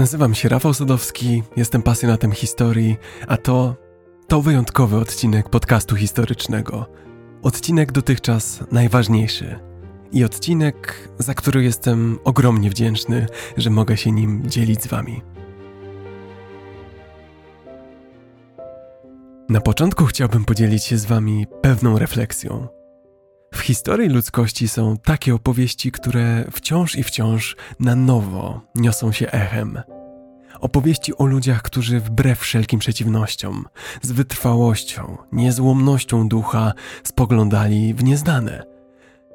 Nazywam się Rafał Sadowski, jestem pasjonatem historii, a to to wyjątkowy odcinek podcastu historycznego. Odcinek dotychczas najważniejszy. I odcinek, za który jestem ogromnie wdzięczny, że mogę się nim dzielić z wami. Na początku chciałbym podzielić się z wami pewną refleksją. W historii ludzkości są takie opowieści, które wciąż i wciąż na nowo niosą się echem. Opowieści o ludziach, którzy wbrew wszelkim przeciwnościom, z wytrwałością, niezłomnością ducha spoglądali w nieznane.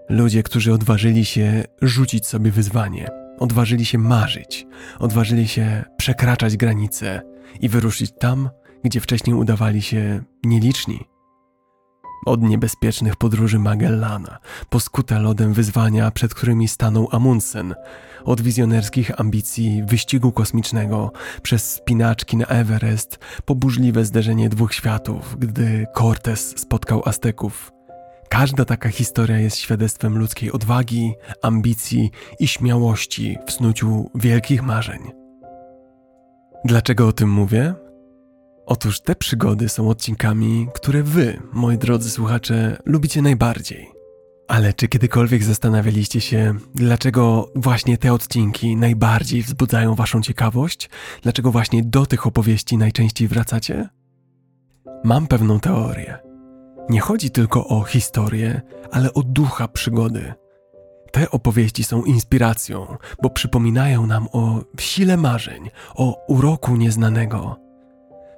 Ludzie, którzy odważyli się rzucić sobie wyzwanie, odważyli się marzyć, odważyli się przekraczać granice i wyruszyć tam, gdzie wcześniej udawali się nieliczni. Od niebezpiecznych podróży Magellana, po skute lodem wyzwania, przed którymi stanął Amundsen, od wizjonerskich ambicji wyścigu kosmicznego, przez spinaczki na Everest, po burzliwe zderzenie dwóch światów, gdy Cortez spotkał Azteków. Każda taka historia jest świadectwem ludzkiej odwagi, ambicji i śmiałości w snuciu wielkich marzeń. Dlaczego o tym mówię? Otóż te przygody są odcinkami, które wy, moi drodzy słuchacze, lubicie najbardziej. Ale czy kiedykolwiek zastanawialiście się, dlaczego właśnie te odcinki najbardziej wzbudzają waszą ciekawość? Dlaczego właśnie do tych opowieści najczęściej wracacie? Mam pewną teorię. Nie chodzi tylko o historię, ale o ducha przygody. Te opowieści są inspiracją, bo przypominają nam o sile marzeń, o uroku nieznanego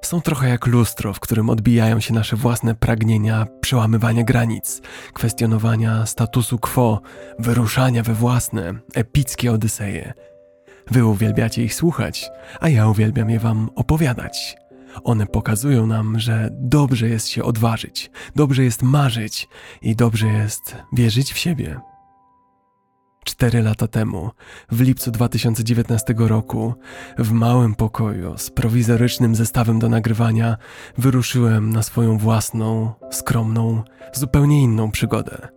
są trochę jak lustro, w którym odbijają się nasze własne pragnienia przełamywania granic, kwestionowania statusu quo, wyruszania we własne, epickie odyseje. Wy uwielbiacie ich słuchać, a ja uwielbiam je wam opowiadać. One pokazują nam, że dobrze jest się odważyć, dobrze jest marzyć i dobrze jest wierzyć w siebie. Cztery lata temu, w lipcu 2019 roku, w małym pokoju z prowizorycznym zestawem do nagrywania, wyruszyłem na swoją własną, skromną, zupełnie inną przygodę.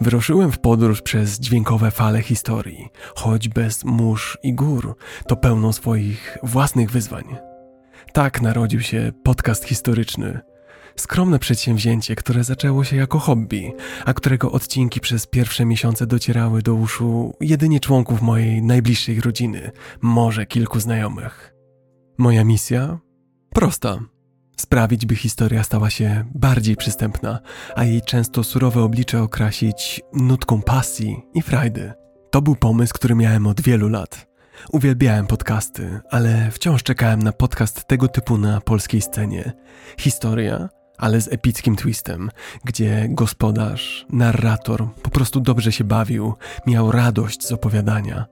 Wyruszyłem w podróż przez dźwiękowe fale historii, choć bez mórz i gór, to pełną swoich własnych wyzwań. Tak narodził się podcast historyczny, Skromne przedsięwzięcie, które zaczęło się jako hobby, a którego odcinki przez pierwsze miesiące docierały do uszu jedynie członków mojej najbliższej rodziny, może kilku znajomych. Moja misja? Prosta. Sprawić, by historia stała się bardziej przystępna, a jej często surowe oblicze okrasić nutką pasji i frajdy. To był pomysł, który miałem od wielu lat. Uwielbiałem podcasty, ale wciąż czekałem na podcast tego typu na polskiej scenie. Historia, ale z epickim twistem, gdzie gospodarz, narrator po prostu dobrze się bawił, miał radość z opowiadania.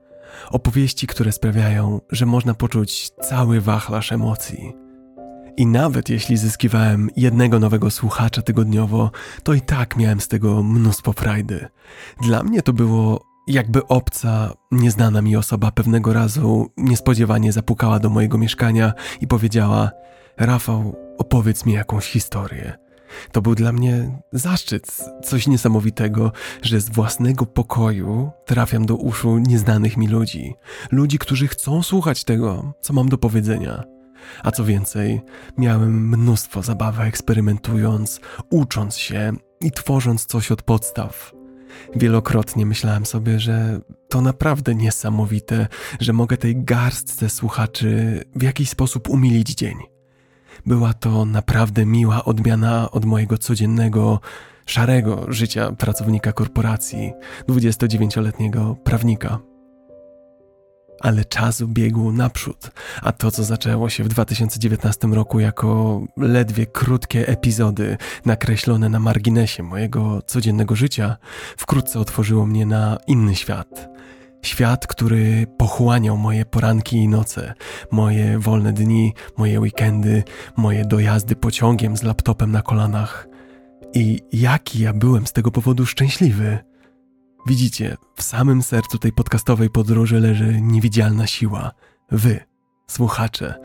Opowieści, które sprawiają, że można poczuć cały wachlarz emocji. I nawet jeśli zyskiwałem jednego nowego słuchacza tygodniowo, to i tak miałem z tego mnóstwo frajdy. Dla mnie to było jakby obca, nieznana mi osoba pewnego razu niespodziewanie zapukała do mojego mieszkania i powiedziała: Rafał, opowiedz mi jakąś historię. To był dla mnie zaszczyt, coś niesamowitego, że z własnego pokoju trafiam do uszu nieznanych mi ludzi. Ludzi, którzy chcą słuchać tego, co mam do powiedzenia. A co więcej, miałem mnóstwo zabawy eksperymentując, ucząc się i tworząc coś od podstaw. Wielokrotnie myślałem sobie, że to naprawdę niesamowite, że mogę tej garstce słuchaczy w jakiś sposób umilić dzień. Była to naprawdę miła odmiana od mojego codziennego, szarego życia pracownika korporacji, 29-letniego prawnika. Ale czas biegł naprzód, a to, co zaczęło się w 2019 roku jako ledwie krótkie epizody nakreślone na marginesie mojego codziennego życia, wkrótce otworzyło mnie na inny świat Świat, który pochłaniał moje poranki i noce, moje wolne dni, moje weekendy, moje dojazdy pociągiem z laptopem na kolanach. I jaki ja byłem z tego powodu szczęśliwy. Widzicie, w samym sercu tej podcastowej podróży leży niewidzialna siła. Wy, słuchacze.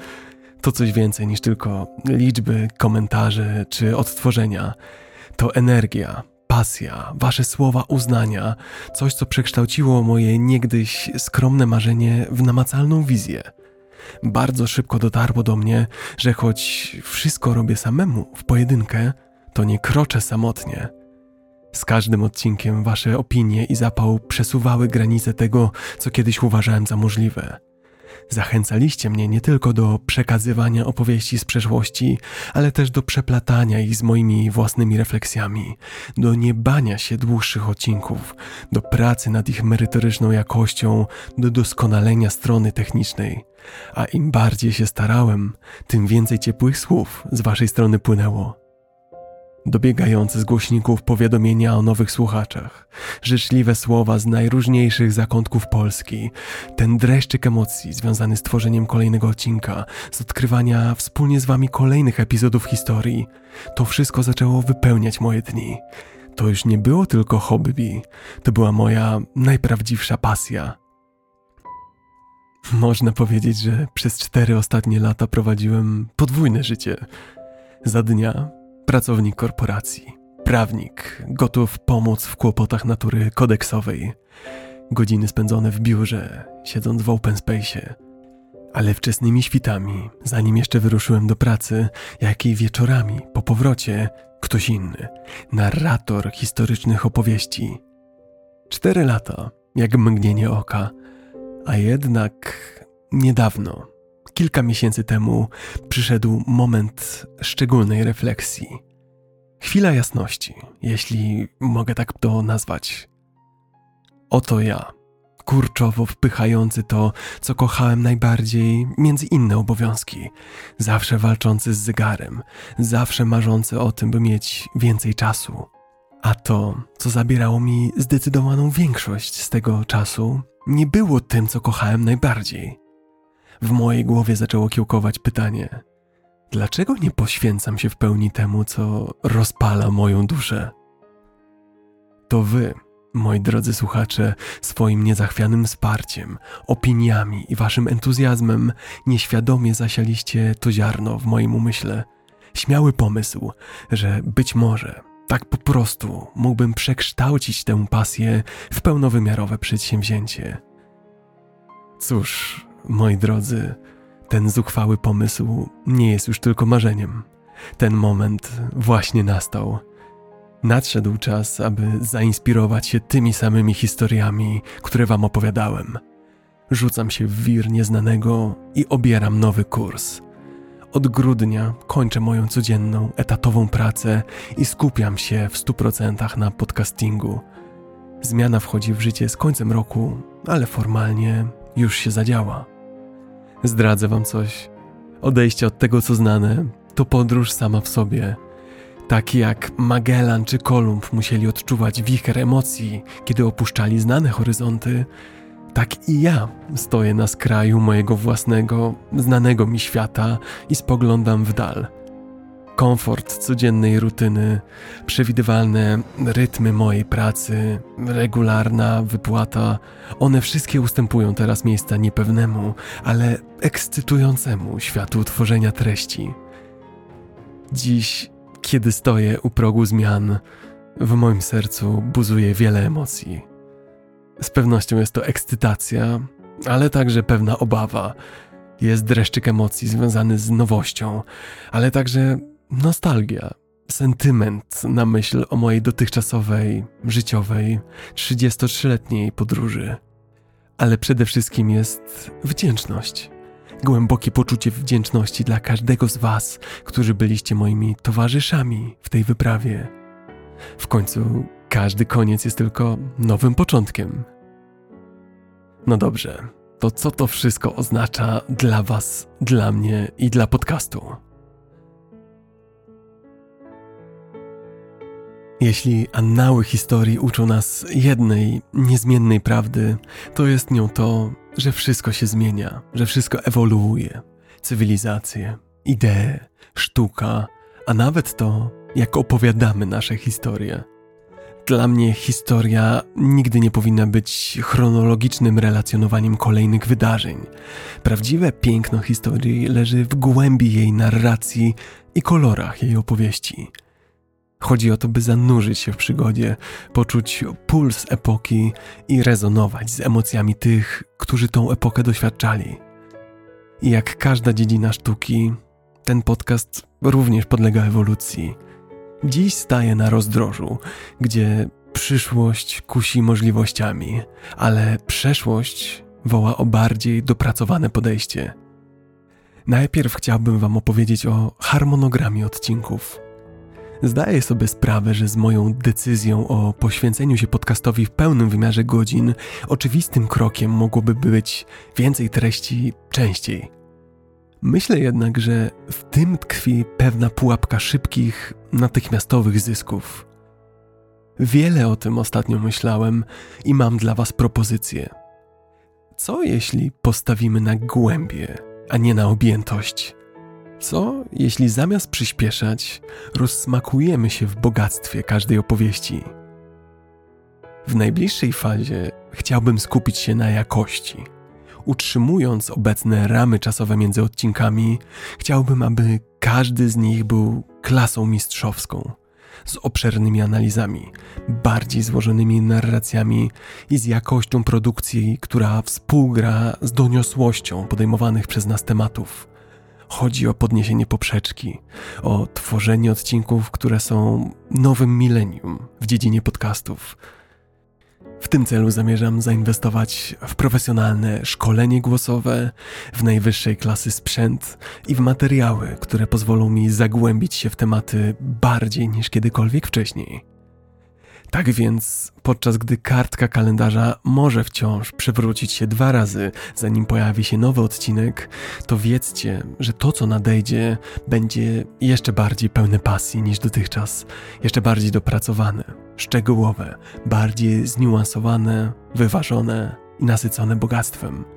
To coś więcej niż tylko liczby, komentarze czy odtworzenia. To energia, pasja, wasze słowa uznania, coś co przekształciło moje niegdyś skromne marzenie w namacalną wizję. bardzo szybko dotarło do mnie, że choć wszystko robię samemu w pojedynkę, to nie kroczę samotnie. Z każdym odcinkiem wasze opinie i zapał przesuwały granice tego, co kiedyś uważałem za możliwe. Zachęcaliście mnie nie tylko do przekazywania opowieści z przeszłości, ale też do przeplatania ich z moimi własnymi refleksjami, do niebania się dłuższych odcinków, do pracy nad ich merytoryczną jakością, do doskonalenia strony technicznej. A im bardziej się starałem, tym więcej ciepłych słów z waszej strony płynęło dobiegające z głośników powiadomienia o nowych słuchaczach, życzliwe słowa z najróżniejszych zakątków Polski, ten dreszczyk emocji związany z tworzeniem kolejnego odcinka, z odkrywania wspólnie z wami kolejnych epizodów historii, to wszystko zaczęło wypełniać moje dni. To już nie było tylko hobby, to była moja najprawdziwsza pasja. Można powiedzieć, że przez cztery ostatnie lata prowadziłem podwójne życie. Za dnia Pracownik korporacji, prawnik, gotów pomóc w kłopotach natury kodeksowej. Godziny spędzone w biurze, siedząc w open space. Ale wczesnymi świtami, zanim jeszcze wyruszyłem do pracy, jak i wieczorami po powrocie, ktoś inny, narrator historycznych opowieści. Cztery lata, jak mgnienie oka, a jednak niedawno kilka miesięcy temu przyszedł moment szczególnej refleksji. Chwila jasności, jeśli mogę tak to nazwać. Oto ja, kurczowo wpychający to, co kochałem najbardziej, między inne obowiązki, zawsze walczący z zegarem, zawsze marzący o tym, by mieć więcej czasu. A to, co zabierało mi zdecydowaną większość z tego czasu, nie było tym, co kochałem najbardziej. W mojej głowie zaczęło kiełkować pytanie: dlaczego nie poświęcam się w pełni temu, co rozpala moją duszę? To wy, moi drodzy słuchacze, swoim niezachwianym wsparciem, opiniami i waszym entuzjazmem nieświadomie zasialiście to ziarno w moim umyśle. Śmiały pomysł, że być może tak po prostu mógłbym przekształcić tę pasję w pełnowymiarowe przedsięwzięcie. Cóż, moi drodzy, ten zuchwały pomysł nie jest już tylko marzeniem. Ten moment właśnie nastał. Nadszedł czas, aby zainspirować się tymi samymi historiami, które wam opowiadałem. Rzucam się w wir nieznanego i obieram nowy kurs. Od grudnia kończę moją codzienną, etatową pracę i skupiam się w 100% na podcastingu. Zmiana wchodzi w życie z końcem roku, ale formalnie już się zadziała. Zdradzę wam coś. Odejście od tego, co znane, to podróż sama w sobie. Tak jak Magellan czy Kolumb musieli odczuwać wicher emocji, kiedy opuszczali znane horyzonty, tak i ja stoję na skraju mojego własnego, znanego mi świata i spoglądam w dal – komfort codziennej rutyny, przewidywalne rytmy mojej pracy, regularna wypłata, one wszystkie ustępują teraz miejsca niepewnemu, ale ekscytującemu światu tworzenia treści. Dziś, kiedy stoję u progu zmian, w moim sercu buzuje wiele emocji. Z pewnością jest to ekscytacja, ale także pewna obawa. Jest dreszczyk emocji związany z nowością, ale także nostalgia, sentyment na myśl o mojej dotychczasowej, życiowej, 33-letniej podróży. Ale przede wszystkim jest wdzięczność. Głębokie poczucie wdzięczności dla każdego z Was, którzy byliście moimi towarzyszami w tej wyprawie. W końcu każdy koniec jest tylko nowym początkiem. No dobrze, to co to wszystko oznacza dla Was, dla mnie i dla podcastu? Jeśli annały historii uczą nas jednej, niezmiennej prawdy, to jest nią to, że wszystko się zmienia, że wszystko ewoluuje. Cywilizacje, idee, sztuka, a nawet to, jak opowiadamy nasze historie. Dla mnie historia nigdy nie powinna być chronologicznym relacjonowaniem kolejnych wydarzeń. Prawdziwe piękno historii leży w głębi jej narracji i kolorach jej opowieści – Chodzi o to, by zanurzyć się w przygodzie, poczuć puls epoki i rezonować z emocjami tych, którzy tą epokę doświadczali. I jak każda dziedzina sztuki, ten podcast również podlega ewolucji. Dziś staje na rozdrożu, gdzie przyszłość kusi możliwościami, ale przeszłość woła o bardziej dopracowane podejście. Najpierw chciałbym Wam opowiedzieć o harmonogramie odcinków. Zdaję sobie sprawę, że z moją decyzją o poświęceniu się podcastowi w pełnym wymiarze godzin, oczywistym krokiem mogłoby być więcej treści częściej. Myślę jednak, że w tym tkwi pewna pułapka szybkich, natychmiastowych zysków. Wiele o tym ostatnio myślałem i mam dla Was propozycję. Co jeśli postawimy na głębie, a nie na objętość? Co jeśli zamiast przyspieszać, rozsmakujemy się w bogactwie każdej opowieści? W najbliższej fazie chciałbym skupić się na jakości. Utrzymując obecne ramy czasowe między odcinkami, chciałbym, aby każdy z nich był klasą mistrzowską, z obszernymi analizami, bardziej złożonymi narracjami i z jakością produkcji, która współgra z doniosłością podejmowanych przez nas tematów Chodzi o podniesienie poprzeczki, o tworzenie odcinków, które są nowym milenium w dziedzinie podcastów. W tym celu zamierzam zainwestować w profesjonalne szkolenie głosowe, w najwyższej klasy sprzęt i w materiały, które pozwolą mi zagłębić się w tematy bardziej niż kiedykolwiek wcześniej. Tak więc, podczas gdy kartka kalendarza może wciąż przewrócić się dwa razy, zanim pojawi się nowy odcinek, to wiedzcie, że to, co nadejdzie, będzie jeszcze bardziej pełne pasji niż dotychczas, jeszcze bardziej dopracowane, szczegółowe, bardziej zniuansowane, wyważone i nasycone bogactwem.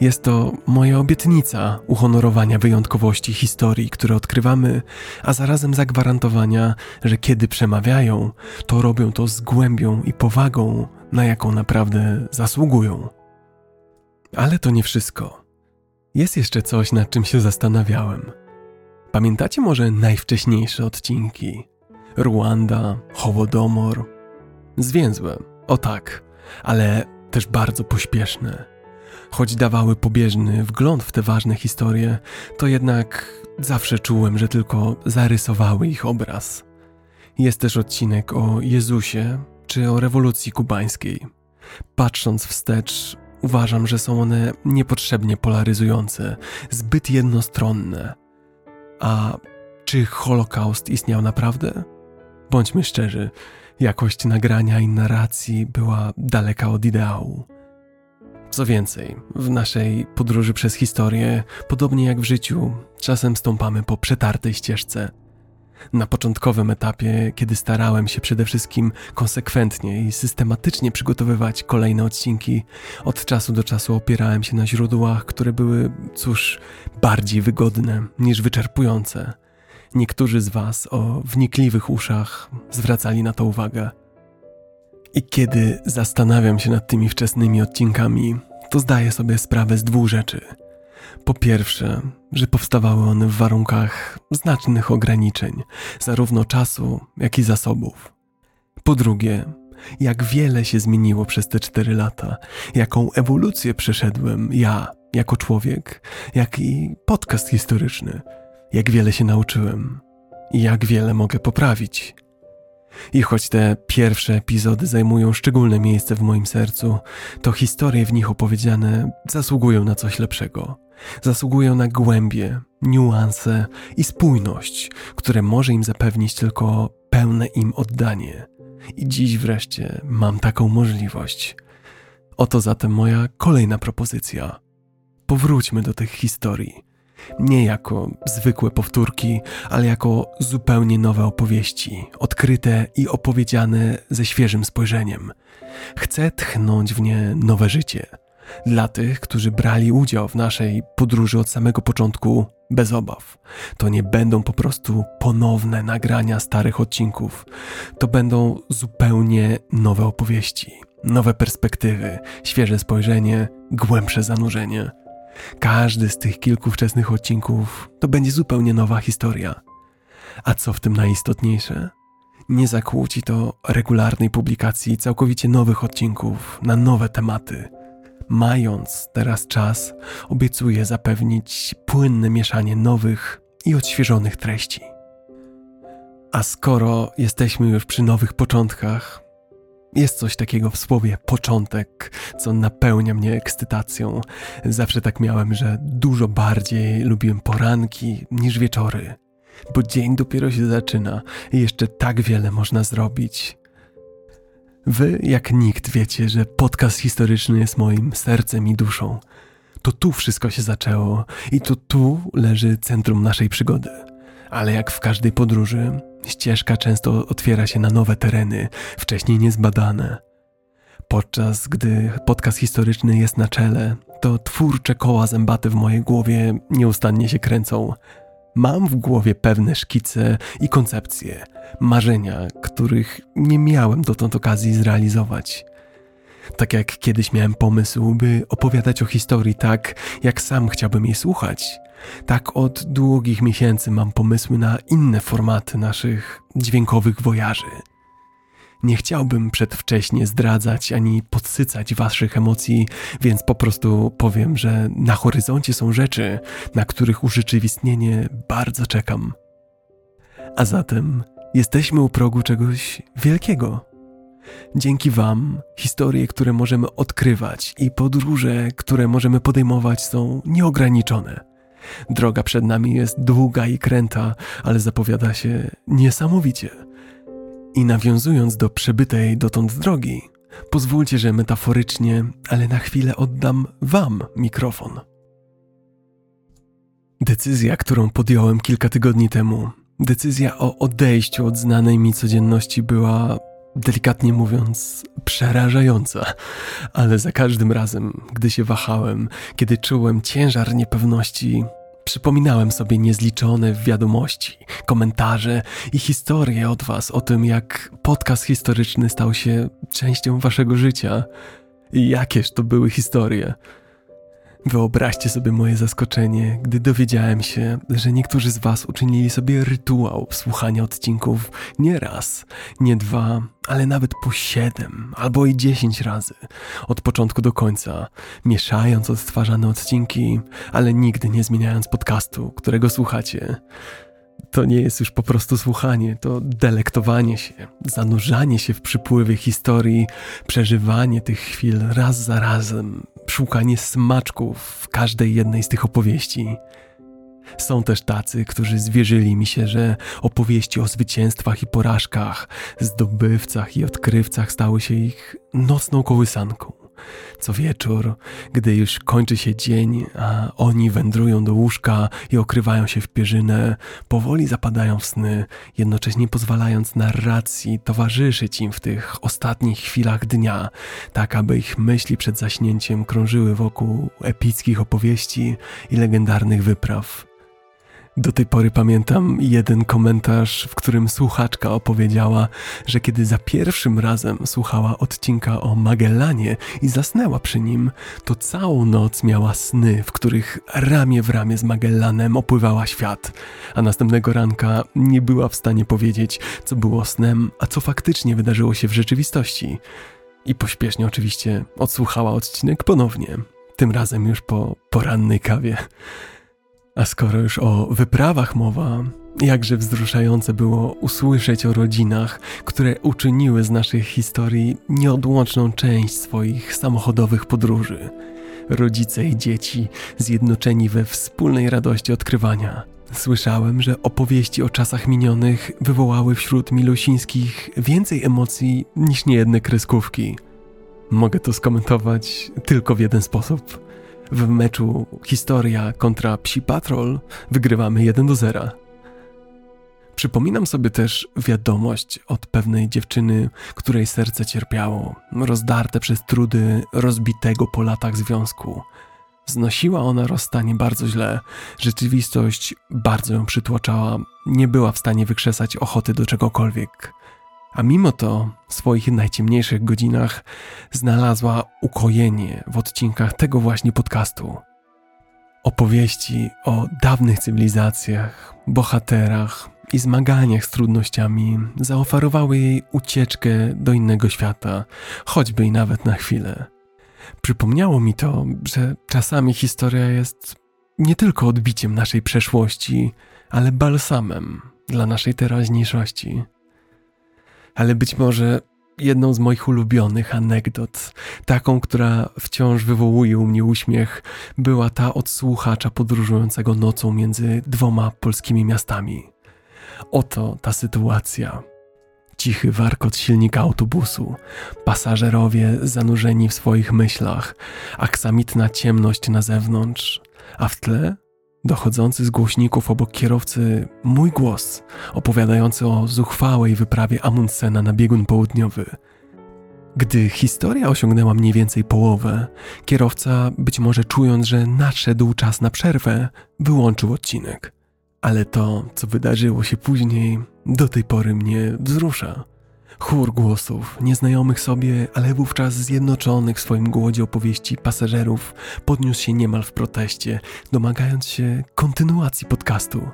Jest to moja obietnica uhonorowania wyjątkowości historii, które odkrywamy, a zarazem zagwarantowania, że kiedy przemawiają, to robią to z głębią i powagą, na jaką naprawdę zasługują. Ale to nie wszystko. Jest jeszcze coś, nad czym się zastanawiałem. Pamiętacie może najwcześniejsze odcinki? Ruanda, Hołodomor. Zwięzłe, o tak, ale też bardzo pośpieszne Choć dawały pobieżny wgląd w te ważne historie, to jednak zawsze czułem, że tylko zarysowały ich obraz. Jest też odcinek o Jezusie czy o rewolucji kubańskiej. Patrząc wstecz, uważam, że są one niepotrzebnie polaryzujące, zbyt jednostronne. A czy Holokaust istniał naprawdę? Bądźmy szczerzy, jakość nagrania i narracji była daleka od ideału. Co więcej, w naszej podróży przez historię, podobnie jak w życiu, czasem stąpamy po przetartej ścieżce. Na początkowym etapie, kiedy starałem się przede wszystkim konsekwentnie i systematycznie przygotowywać kolejne odcinki, od czasu do czasu opierałem się na źródłach, które były, cóż, bardziej wygodne niż wyczerpujące. Niektórzy z Was o wnikliwych uszach zwracali na to uwagę. I kiedy zastanawiam się nad tymi wczesnymi odcinkami, to zdaję sobie sprawę z dwóch rzeczy. Po pierwsze, że powstawały one w warunkach znacznych ograniczeń, zarówno czasu, jak i zasobów. Po drugie, jak wiele się zmieniło przez te cztery lata, jaką ewolucję przeszedłem ja jako człowiek, jak i podcast historyczny, jak wiele się nauczyłem i jak wiele mogę poprawić. I choć te pierwsze epizody zajmują szczególne miejsce w moim sercu, to historie w nich opowiedziane zasługują na coś lepszego. Zasługują na głębie, niuanse i spójność, które może im zapewnić tylko pełne im oddanie. I dziś wreszcie mam taką możliwość. Oto zatem moja kolejna propozycja. Powróćmy do tych historii nie jako zwykłe powtórki, ale jako zupełnie nowe opowieści, odkryte i opowiedziane ze świeżym spojrzeniem. Chcę tchnąć w nie nowe życie. Dla tych, którzy brali udział w naszej podróży od samego początku bez obaw. To nie będą po prostu ponowne nagrania starych odcinków. To będą zupełnie nowe opowieści, nowe perspektywy, świeże spojrzenie, głębsze zanurzenie. Każdy z tych kilku wczesnych odcinków to będzie zupełnie nowa historia. A co w tym najistotniejsze? Nie zakłóci to regularnej publikacji całkowicie nowych odcinków na nowe tematy. mając teraz czas, obiecuję zapewnić płynne mieszanie nowych i odświeżonych treści. A skoro jesteśmy już przy nowych początkach, jest coś takiego w słowie początek, co napełnia mnie ekscytacją. Zawsze tak miałem, że dużo bardziej lubiłem poranki niż wieczory, bo dzień dopiero się zaczyna i jeszcze tak wiele można zrobić. Wy, jak nikt, wiecie, że podcast historyczny jest moim sercem i duszą. To tu wszystko się zaczęło i to tu leży centrum naszej przygody. Ale jak w każdej podróży, ścieżka często otwiera się na nowe tereny, wcześniej niezbadane. Podczas gdy podcast historyczny jest na czele, to twórcze koła zębate w mojej głowie nieustannie się kręcą. Mam w głowie pewne szkice i koncepcje, marzenia, których nie miałem dotąd okazji zrealizować. Tak jak kiedyś miałem pomysł, by opowiadać o historii tak, jak sam chciałbym jej słuchać, tak od długich miesięcy mam pomysły na inne formaty naszych dźwiękowych wojaży. Nie chciałbym przedwcześnie zdradzać ani podsycać waszych emocji, więc po prostu powiem, że na horyzoncie są rzeczy, na których urzeczywistnienie bardzo czekam. A zatem jesteśmy u progu czegoś wielkiego. Dzięki Wam historie, które możemy odkrywać i podróże, które możemy podejmować, są nieograniczone. Droga przed nami jest długa i kręta, ale zapowiada się niesamowicie. I nawiązując do przebytej dotąd drogi, pozwólcie, że metaforycznie, ale na chwilę oddam Wam mikrofon. Decyzja, którą podjąłem kilka tygodni temu, decyzja o odejściu od znanej mi codzienności była, delikatnie mówiąc, przerażająca, ale za każdym razem, gdy się wahałem, kiedy czułem ciężar niepewności, Przypominałem sobie niezliczone wiadomości, komentarze i historie od Was o tym, jak podcast historyczny stał się częścią Waszego życia. Jakież to były historie. Wyobraźcie sobie moje zaskoczenie, gdy dowiedziałem się, że niektórzy z Was uczynili sobie rytuał słuchania odcinków nie raz, nie dwa, ale nawet po siedem albo i dziesięć razy, od początku do końca, mieszając odtwarzane odcinki, ale nigdy nie zmieniając podcastu, którego słuchacie. To nie jest już po prostu słuchanie, to delektowanie się, zanurzanie się w przypływie historii, przeżywanie tych chwil raz za razem, szukanie smaczków w każdej jednej z tych opowieści. Są też tacy, którzy zwierzyli mi się, że opowieści o zwycięstwach i porażkach, zdobywcach i odkrywcach stały się ich nocną kołysanką. Co wieczór, gdy już kończy się dzień, a oni wędrują do łóżka i okrywają się w pierzynę, powoli zapadają w sny, jednocześnie pozwalając narracji towarzyszyć im w tych ostatnich chwilach dnia, tak aby ich myśli przed zaśnięciem krążyły wokół epickich opowieści i legendarnych wypraw. Do tej pory pamiętam jeden komentarz, w którym słuchaczka opowiedziała, że kiedy za pierwszym razem słuchała odcinka o Magellanie i zasnęła przy nim, to całą noc miała sny, w których ramię w ramię z Magellanem opływała świat, a następnego ranka nie była w stanie powiedzieć, co było snem, a co faktycznie wydarzyło się w rzeczywistości. I pośpiesznie oczywiście odsłuchała odcinek ponownie, tym razem już po porannej kawie. A skoro już o wyprawach mowa, jakże wzruszające było usłyszeć o rodzinach, które uczyniły z naszych historii nieodłączną część swoich samochodowych podróży. Rodzice i dzieci zjednoczeni we wspólnej radości odkrywania. Słyszałem, że opowieści o czasach minionych wywołały wśród milusińskich więcej emocji niż niejedne kreskówki. Mogę to skomentować tylko w jeden sposób – w meczu Historia kontra Psi Patrol wygrywamy 1 do 0. Przypominam sobie też wiadomość od pewnej dziewczyny, której serce cierpiało, rozdarte przez trudy rozbitego po latach związku. Znosiła ona rozstanie bardzo źle, rzeczywistość bardzo ją przytłaczała, nie była w stanie wykrzesać ochoty do czegokolwiek. A mimo to w swoich najciemniejszych godzinach znalazła ukojenie w odcinkach tego właśnie podcastu. Opowieści o dawnych cywilizacjach, bohaterach i zmaganiach z trudnościami zaoferowały jej ucieczkę do innego świata, choćby i nawet na chwilę. Przypomniało mi to, że czasami historia jest nie tylko odbiciem naszej przeszłości, ale balsamem dla naszej teraźniejszości. Ale być może jedną z moich ulubionych anegdot, taką, która wciąż wywołuje u mnie uśmiech, była ta od słuchacza podróżującego nocą między dwoma polskimi miastami. Oto ta sytuacja. Cichy warkot silnika autobusu, pasażerowie zanurzeni w swoich myślach, aksamitna ciemność na zewnątrz, a w tle dochodzący z głośników obok kierowcy mój głos, opowiadający o zuchwałej wyprawie Amundsena na biegun południowy. Gdy historia osiągnęła mniej więcej połowę, kierowca, być może czując, że nadszedł czas na przerwę, wyłączył odcinek. Ale to, co wydarzyło się później, do tej pory mnie wzrusza. Chór głosów, nieznajomych sobie, ale wówczas zjednoczonych w swoim głodzie opowieści pasażerów, podniósł się niemal w proteście, domagając się kontynuacji podcastu.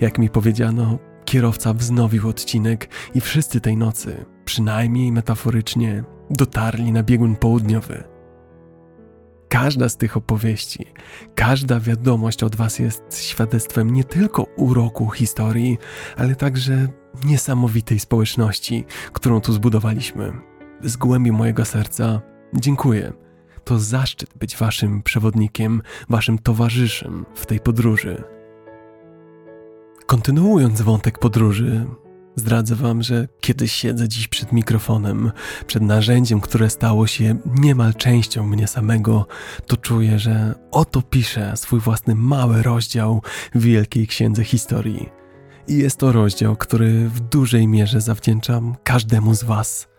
Jak mi powiedziano, kierowca wznowił odcinek i wszyscy tej nocy, przynajmniej metaforycznie, dotarli na biegun południowy. Każda z tych opowieści, każda wiadomość od Was jest świadectwem nie tylko uroku historii, ale także niesamowitej społeczności, którą tu zbudowaliśmy. Z głębi mojego serca dziękuję. To zaszczyt być Waszym przewodnikiem, Waszym towarzyszem w tej podróży. Kontynuując wątek podróży, Zdradzę wam, że kiedy siedzę dziś przed mikrofonem, przed narzędziem, które stało się niemal częścią mnie samego, to czuję, że oto piszę swój własny mały rozdział w Wielkiej Księdze Historii. I jest to rozdział, który w dużej mierze zawdzięczam każdemu z was –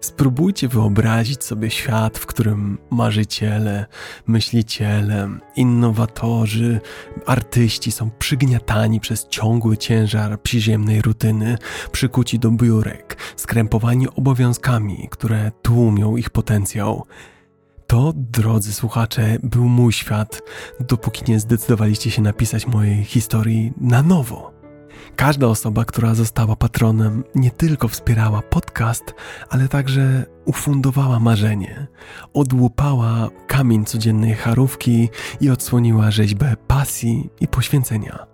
Spróbujcie wyobrazić sobie świat, w którym marzyciele, myśliciele, innowatorzy, artyści są przygniatani przez ciągły ciężar przyziemnej rutyny, przykuci do biurek, skrępowani obowiązkami, które tłumią ich potencjał. To, drodzy słuchacze, był mój świat, dopóki nie zdecydowaliście się napisać mojej historii na nowo. Każda osoba, która została patronem, nie tylko wspierała podcast, ale także ufundowała marzenie, odłupała kamień codziennej charówki i odsłoniła rzeźbę pasji i poświęcenia.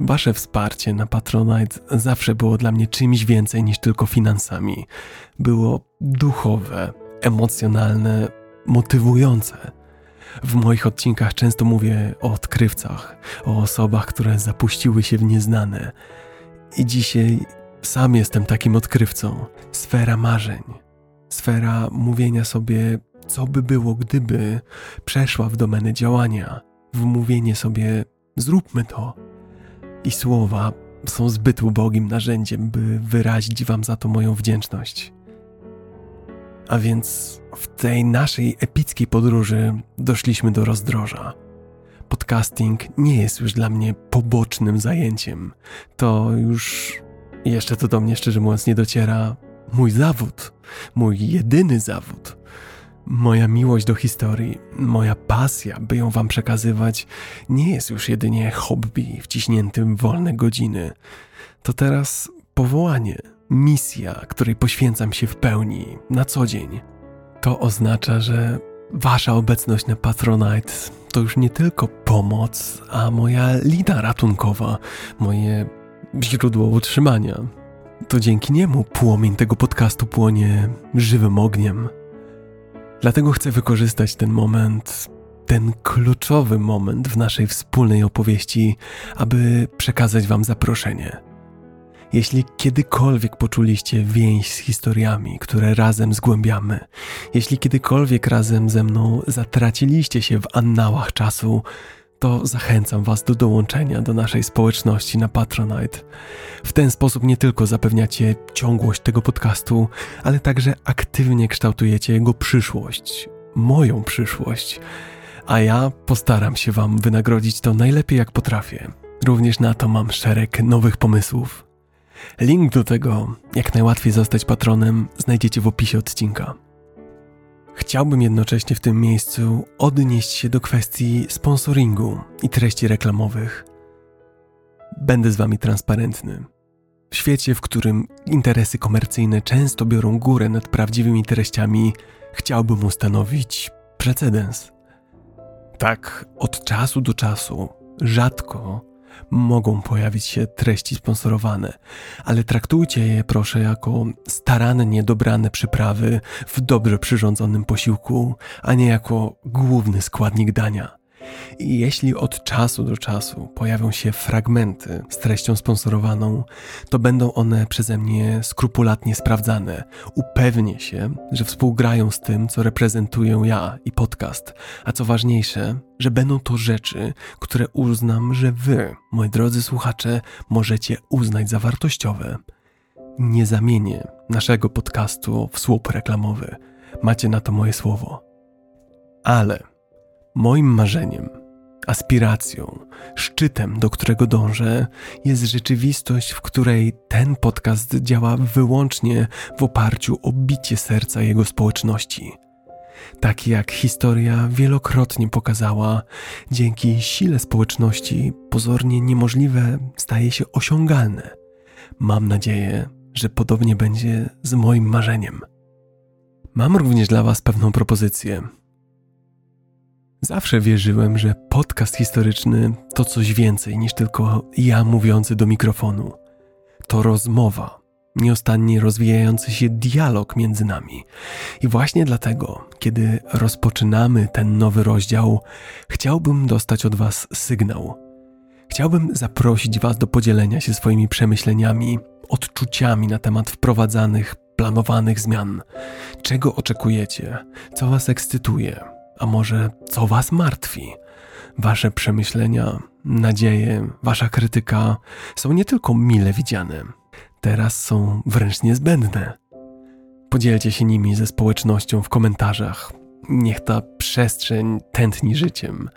Wasze wsparcie na Patronite zawsze było dla mnie czymś więcej niż tylko finansami. Było duchowe, emocjonalne, motywujące w moich odcinkach często mówię o odkrywcach, o osobach, które zapuściły się w nieznane. I dzisiaj sam jestem takim odkrywcą. Sfera marzeń, sfera mówienia sobie, co by było, gdyby przeszła w domenę działania, w mówienie sobie, zróbmy to. I słowa są zbyt ubogim narzędziem, by wyrazić Wam za to moją wdzięczność. A więc w tej naszej epickiej podróży doszliśmy do rozdroża. Podcasting nie jest już dla mnie pobocznym zajęciem. To już jeszcze to do mnie szczerze mówiąc nie dociera mój zawód, mój jedyny zawód. Moja miłość do historii, moja pasja, by ją wam przekazywać, nie jest już jedynie hobby wciśniętym w wolne godziny. To teraz powołanie, misja, której poświęcam się w pełni, na co dzień. To oznacza, że wasza obecność na Patronite to już nie tylko pomoc, a moja lina ratunkowa, moje źródło utrzymania. To dzięki niemu płomień tego podcastu płonie żywym ogniem. Dlatego chcę wykorzystać ten moment, ten kluczowy moment w naszej wspólnej opowieści, aby przekazać Wam zaproszenie jeśli kiedykolwiek poczuliście więź z historiami, które razem zgłębiamy, jeśli kiedykolwiek razem ze mną zatraciliście się w annałach czasu, to zachęcam Was do dołączenia do naszej społeczności na Patronite. W ten sposób nie tylko zapewniacie ciągłość tego podcastu, ale także aktywnie kształtujecie jego przyszłość, moją przyszłość. A ja postaram się Wam wynagrodzić to najlepiej jak potrafię. Również na to mam szereg nowych pomysłów. Link do tego, jak najłatwiej zostać patronem, znajdziecie w opisie odcinka. Chciałbym jednocześnie w tym miejscu odnieść się do kwestii sponsoringu i treści reklamowych. Będę z Wami transparentny. W świecie, w którym interesy komercyjne często biorą górę nad prawdziwymi treściami, chciałbym ustanowić precedens. Tak, od czasu do czasu, rzadko mogą pojawić się treści sponsorowane, ale traktujcie je proszę jako starannie dobrane przyprawy w dobrze przyrządzonym posiłku, a nie jako główny składnik dania. I jeśli od czasu do czasu pojawią się fragmenty z treścią sponsorowaną, to będą one przeze mnie skrupulatnie sprawdzane. Upewnię się, że współgrają z tym, co reprezentuję ja i podcast, a co ważniejsze, że będą to rzeczy, które uznam, że wy, moi drodzy słuchacze, możecie uznać za wartościowe. Nie zamienię naszego podcastu w słup reklamowy. Macie na to moje słowo. Ale Moim marzeniem, aspiracją, szczytem, do którego dążę, jest rzeczywistość, w której ten podcast działa wyłącznie w oparciu o bicie serca jego społeczności. Tak jak historia wielokrotnie pokazała, dzięki sile społeczności pozornie niemożliwe staje się osiągalne. Mam nadzieję, że podobnie będzie z moim marzeniem. Mam również dla Was pewną propozycję Zawsze wierzyłem, że podcast historyczny to coś więcej niż tylko ja mówiący do mikrofonu. To rozmowa, nieustannie rozwijający się dialog między nami. I właśnie dlatego, kiedy rozpoczynamy ten nowy rozdział, chciałbym dostać od Was sygnał. Chciałbym zaprosić Was do podzielenia się swoimi przemyśleniami, odczuciami na temat wprowadzanych, planowanych zmian. Czego oczekujecie? Co Was ekscytuje? A może co Was martwi? Wasze przemyślenia, nadzieje, Wasza krytyka są nie tylko mile widziane, teraz są wręcz niezbędne. Podzielcie się nimi ze społecznością w komentarzach. Niech ta przestrzeń tętni życiem.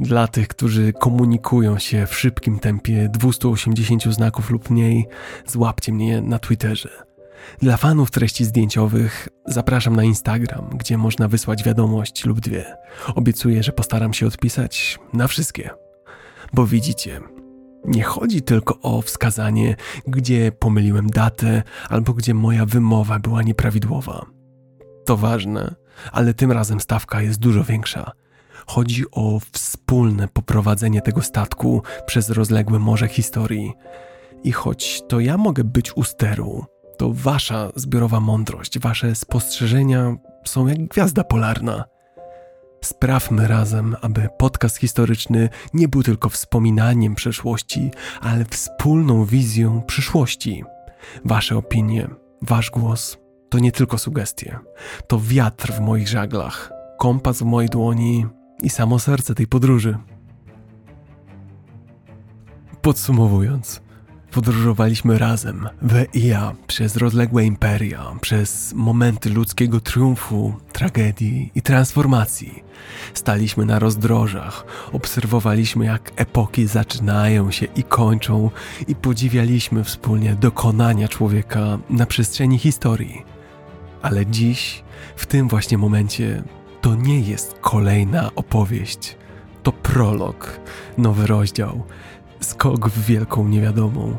Dla tych, którzy komunikują się w szybkim tempie 280 znaków lub mniej, złapcie mnie na Twitterze. Dla fanów treści zdjęciowych zapraszam na Instagram, gdzie można wysłać wiadomość lub dwie. Obiecuję, że postaram się odpisać na wszystkie. Bo widzicie, nie chodzi tylko o wskazanie, gdzie pomyliłem datę albo gdzie moja wymowa była nieprawidłowa. To ważne, ale tym razem stawka jest dużo większa. Chodzi o wspólne poprowadzenie tego statku przez rozległe morze historii. I choć to ja mogę być u steru, to wasza zbiorowa mądrość, wasze spostrzeżenia są jak gwiazda polarna. Sprawmy razem, aby podcast historyczny nie był tylko wspominaniem przeszłości, ale wspólną wizją przyszłości. Wasze opinie, wasz głos to nie tylko sugestie, to wiatr w moich żaglach, kompas w mojej dłoni i samo serce tej podróży. Podsumowując, Podróżowaliśmy razem, we i ja, przez rozległe imperia, przez momenty ludzkiego triumfu, tragedii i transformacji. Staliśmy na rozdrożach, obserwowaliśmy jak epoki zaczynają się i kończą i podziwialiśmy wspólnie dokonania człowieka na przestrzeni historii. Ale dziś, w tym właśnie momencie, to nie jest kolejna opowieść. To prolog, nowy rozdział, skok w wielką niewiadomą.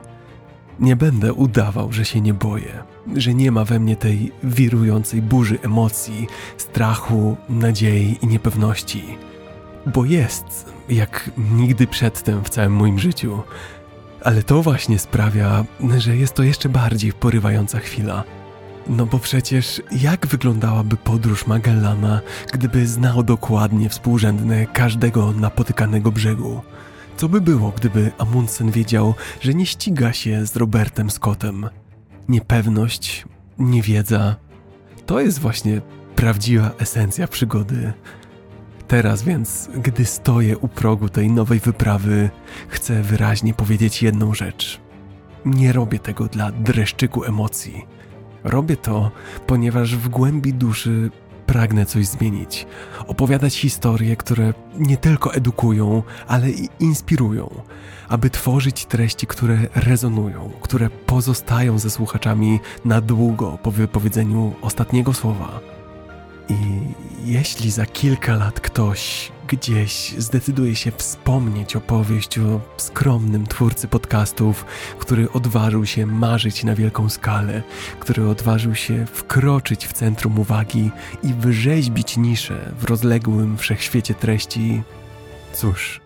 Nie będę udawał, że się nie boję, że nie ma we mnie tej wirującej burzy emocji, strachu, nadziei i niepewności. Bo jest, jak nigdy przedtem w całym moim życiu. Ale to właśnie sprawia, że jest to jeszcze bardziej porywająca chwila. No bo przecież jak wyglądałaby podróż Magellana, gdyby znał dokładnie współrzędne każdego napotykanego brzegu? Co by było, gdyby Amundsen wiedział, że nie ściga się z Robertem Scottem? Niepewność, niewiedza to jest właśnie prawdziwa esencja przygody. Teraz więc, gdy stoję u progu tej nowej wyprawy, chcę wyraźnie powiedzieć jedną rzecz. Nie robię tego dla dreszczyku emocji. Robię to, ponieważ w głębi duszy pragnę coś zmienić, opowiadać historie, które nie tylko edukują, ale i inspirują, aby tworzyć treści, które rezonują, które pozostają ze słuchaczami na długo po wypowiedzeniu ostatniego słowa. I jeśli za kilka lat ktoś gdzieś zdecyduje się wspomnieć opowieść o skromnym twórcy podcastów, który odważył się marzyć na wielką skalę, który odważył się wkroczyć w centrum uwagi i wyrzeźbić niszę w rozległym wszechświecie treści, cóż,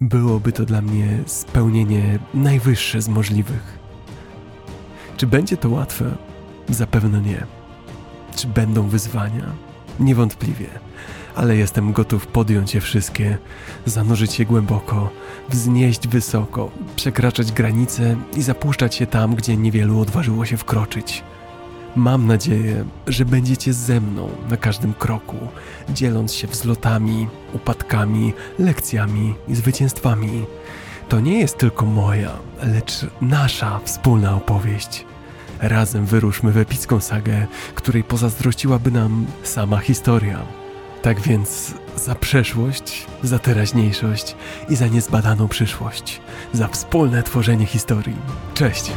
byłoby to dla mnie spełnienie najwyższe z możliwych. Czy będzie to łatwe? Zapewne nie. Czy będą wyzwania? Niewątpliwie, ale jestem gotów podjąć je wszystkie, zanurzyć się głęboko, wznieść wysoko, przekraczać granice i zapuszczać się tam, gdzie niewielu odważyło się wkroczyć. Mam nadzieję, że będziecie ze mną na każdym kroku, dzieląc się wzlotami, upadkami, lekcjami i zwycięstwami. To nie jest tylko moja, lecz nasza wspólna opowieść. Razem wyruszmy w epicką sagę, której pozazdrościłaby nam sama historia. Tak więc za przeszłość, za teraźniejszość i za niezbadaną przyszłość, za wspólne tworzenie historii. Cześć!